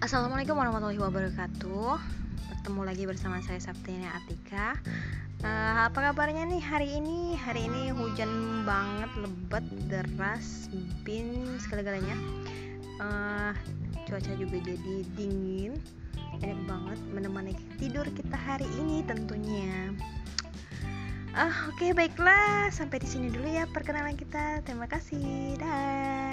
Assalamualaikum warahmatullahi wabarakatuh Bertemu lagi bersama saya Sabtina Atika uh, Apa kabarnya nih hari ini? Hari ini hujan banget, lebat, deras, bin, segala-galanya uh, Cuaca juga jadi dingin Enak banget menemani tidur kita hari ini tentunya uh, Oke okay, baiklah sampai di sini dulu ya perkenalan kita. Terima kasih. Dah.